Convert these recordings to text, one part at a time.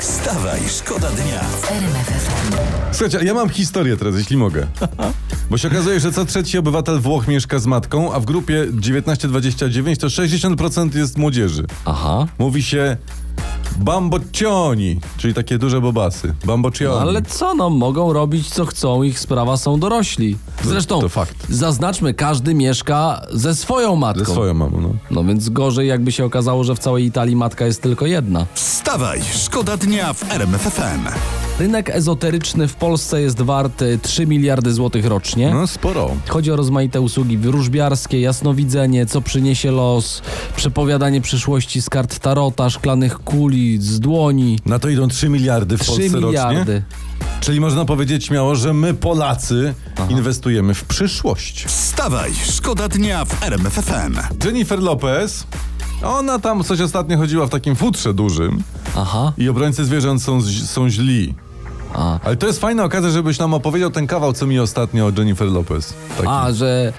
Wstawaj, szkoda dnia. Słuchajcie, ja mam historię teraz, jeśli mogę. Bo się okazuje, że co trzeci obywatel Włoch mieszka z matką, a w grupie 19-29 to 60% jest młodzieży. Aha. Mówi się bamboccioni, czyli takie duże bobasy. Bamboccioni. No, ale co, no mogą robić co chcą, ich sprawa są dorośli. Zresztą, to fakt. zaznaczmy, każdy mieszka ze swoją matką. Ze swoją mamą, no. No więc gorzej jakby się okazało, że w całej Italii matka jest tylko jedna. Wstawaj, szkoda dnia w RMFFM. Rynek ezoteryczny w Polsce jest wart y, 3 miliardy złotych rocznie. No sporo. Chodzi o rozmaite usługi wróżbiarskie, jasnowidzenie, co przyniesie los, przepowiadanie przyszłości z kart tarota, szklanych kuli, z dłoni. Na to idą 3 miliardy w 3 Polsce miliardy. rocznie. Czyli można powiedzieć śmiało, że my Polacy inwestujemy w przyszłość. Wstawaj, szkoda dnia w RMFFM. Jennifer Lopez, ona tam coś ostatnio chodziła w takim futrze dużym Aha. i obrońcy zwierząt są, są źli. A. Ale to jest fajna okazja, żebyś nam opowiedział ten kawał, co mi ostatnio o Jennifer Lopez. Taki. A, że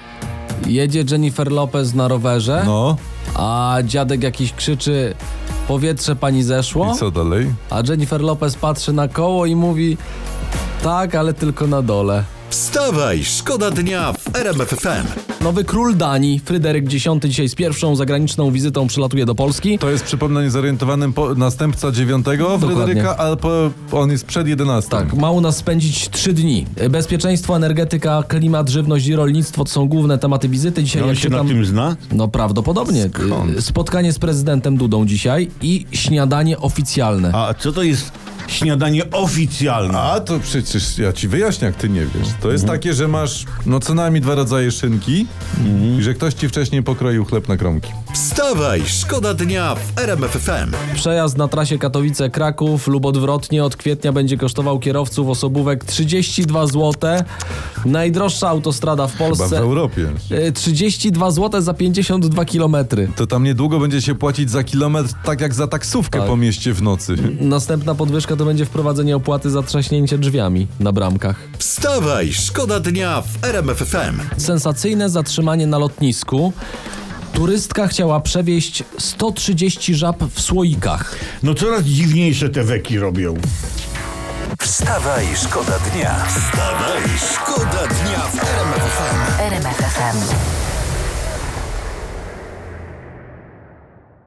jedzie Jennifer Lopez na rowerze, No, a dziadek jakiś krzyczy powietrze pani zeszło, i co dalej? a Jennifer Lopez patrzy na koło i mówi tak, ale tylko na dole. Wstawaj, szkoda dnia w RMFFM. Nowy król Danii, Fryderyk X, dzisiaj z pierwszą zagraniczną wizytą przylatuje do Polski. To jest, przypomnę niezorientowanym, po, następca dziewiątego Dokładnie. Fryderyka, ale po, on jest przed jedenastym. Tak, ma u nas spędzić trzy dni. Bezpieczeństwo, energetyka, klimat, żywność i rolnictwo to są główne tematy wizyty. Dzisiaj On jak się na tym zna? No prawdopodobnie. Skąd? Spotkanie z prezydentem Dudą dzisiaj i śniadanie oficjalne. A co to jest śniadanie oficjalne? A to przecież ja ci wyjaśnię, jak ty nie wiesz. To jest Mhm. takie, że masz no co najmniej dwa rodzaje szynki Mhm. i że ktoś ci wcześniej pokroił chleb na kromki. Wstawaj, szkoda dnia w RMFFM. Przejazd na trasie Katowice-Kraków lub odwrotnie od kwietnia będzie kosztował kierowców osobówek 32 zł. Najdroższa autostrada w Chyba w Polsce. Europie. y, 32 zł za 52 kilometry. To tam niedługo będzie się płacić za kilometr tak jak za taksówkę Tak. po mieście w nocy. Następna podwyżka to będzie wprowadzenie opłaty za trzaśnięcie drzwiami na bramkach. Wstawaj, szkoda dnia w RMFFM. Sensacyjne zatrzymanie na lotnisku. Turystka chciała przewieźć 130 żab w słoikach. No coraz dziwniejsze te weki robią. Wstawaj, szkoda dnia. Wstawaj, szkoda dnia w RMFFM. RMFFM.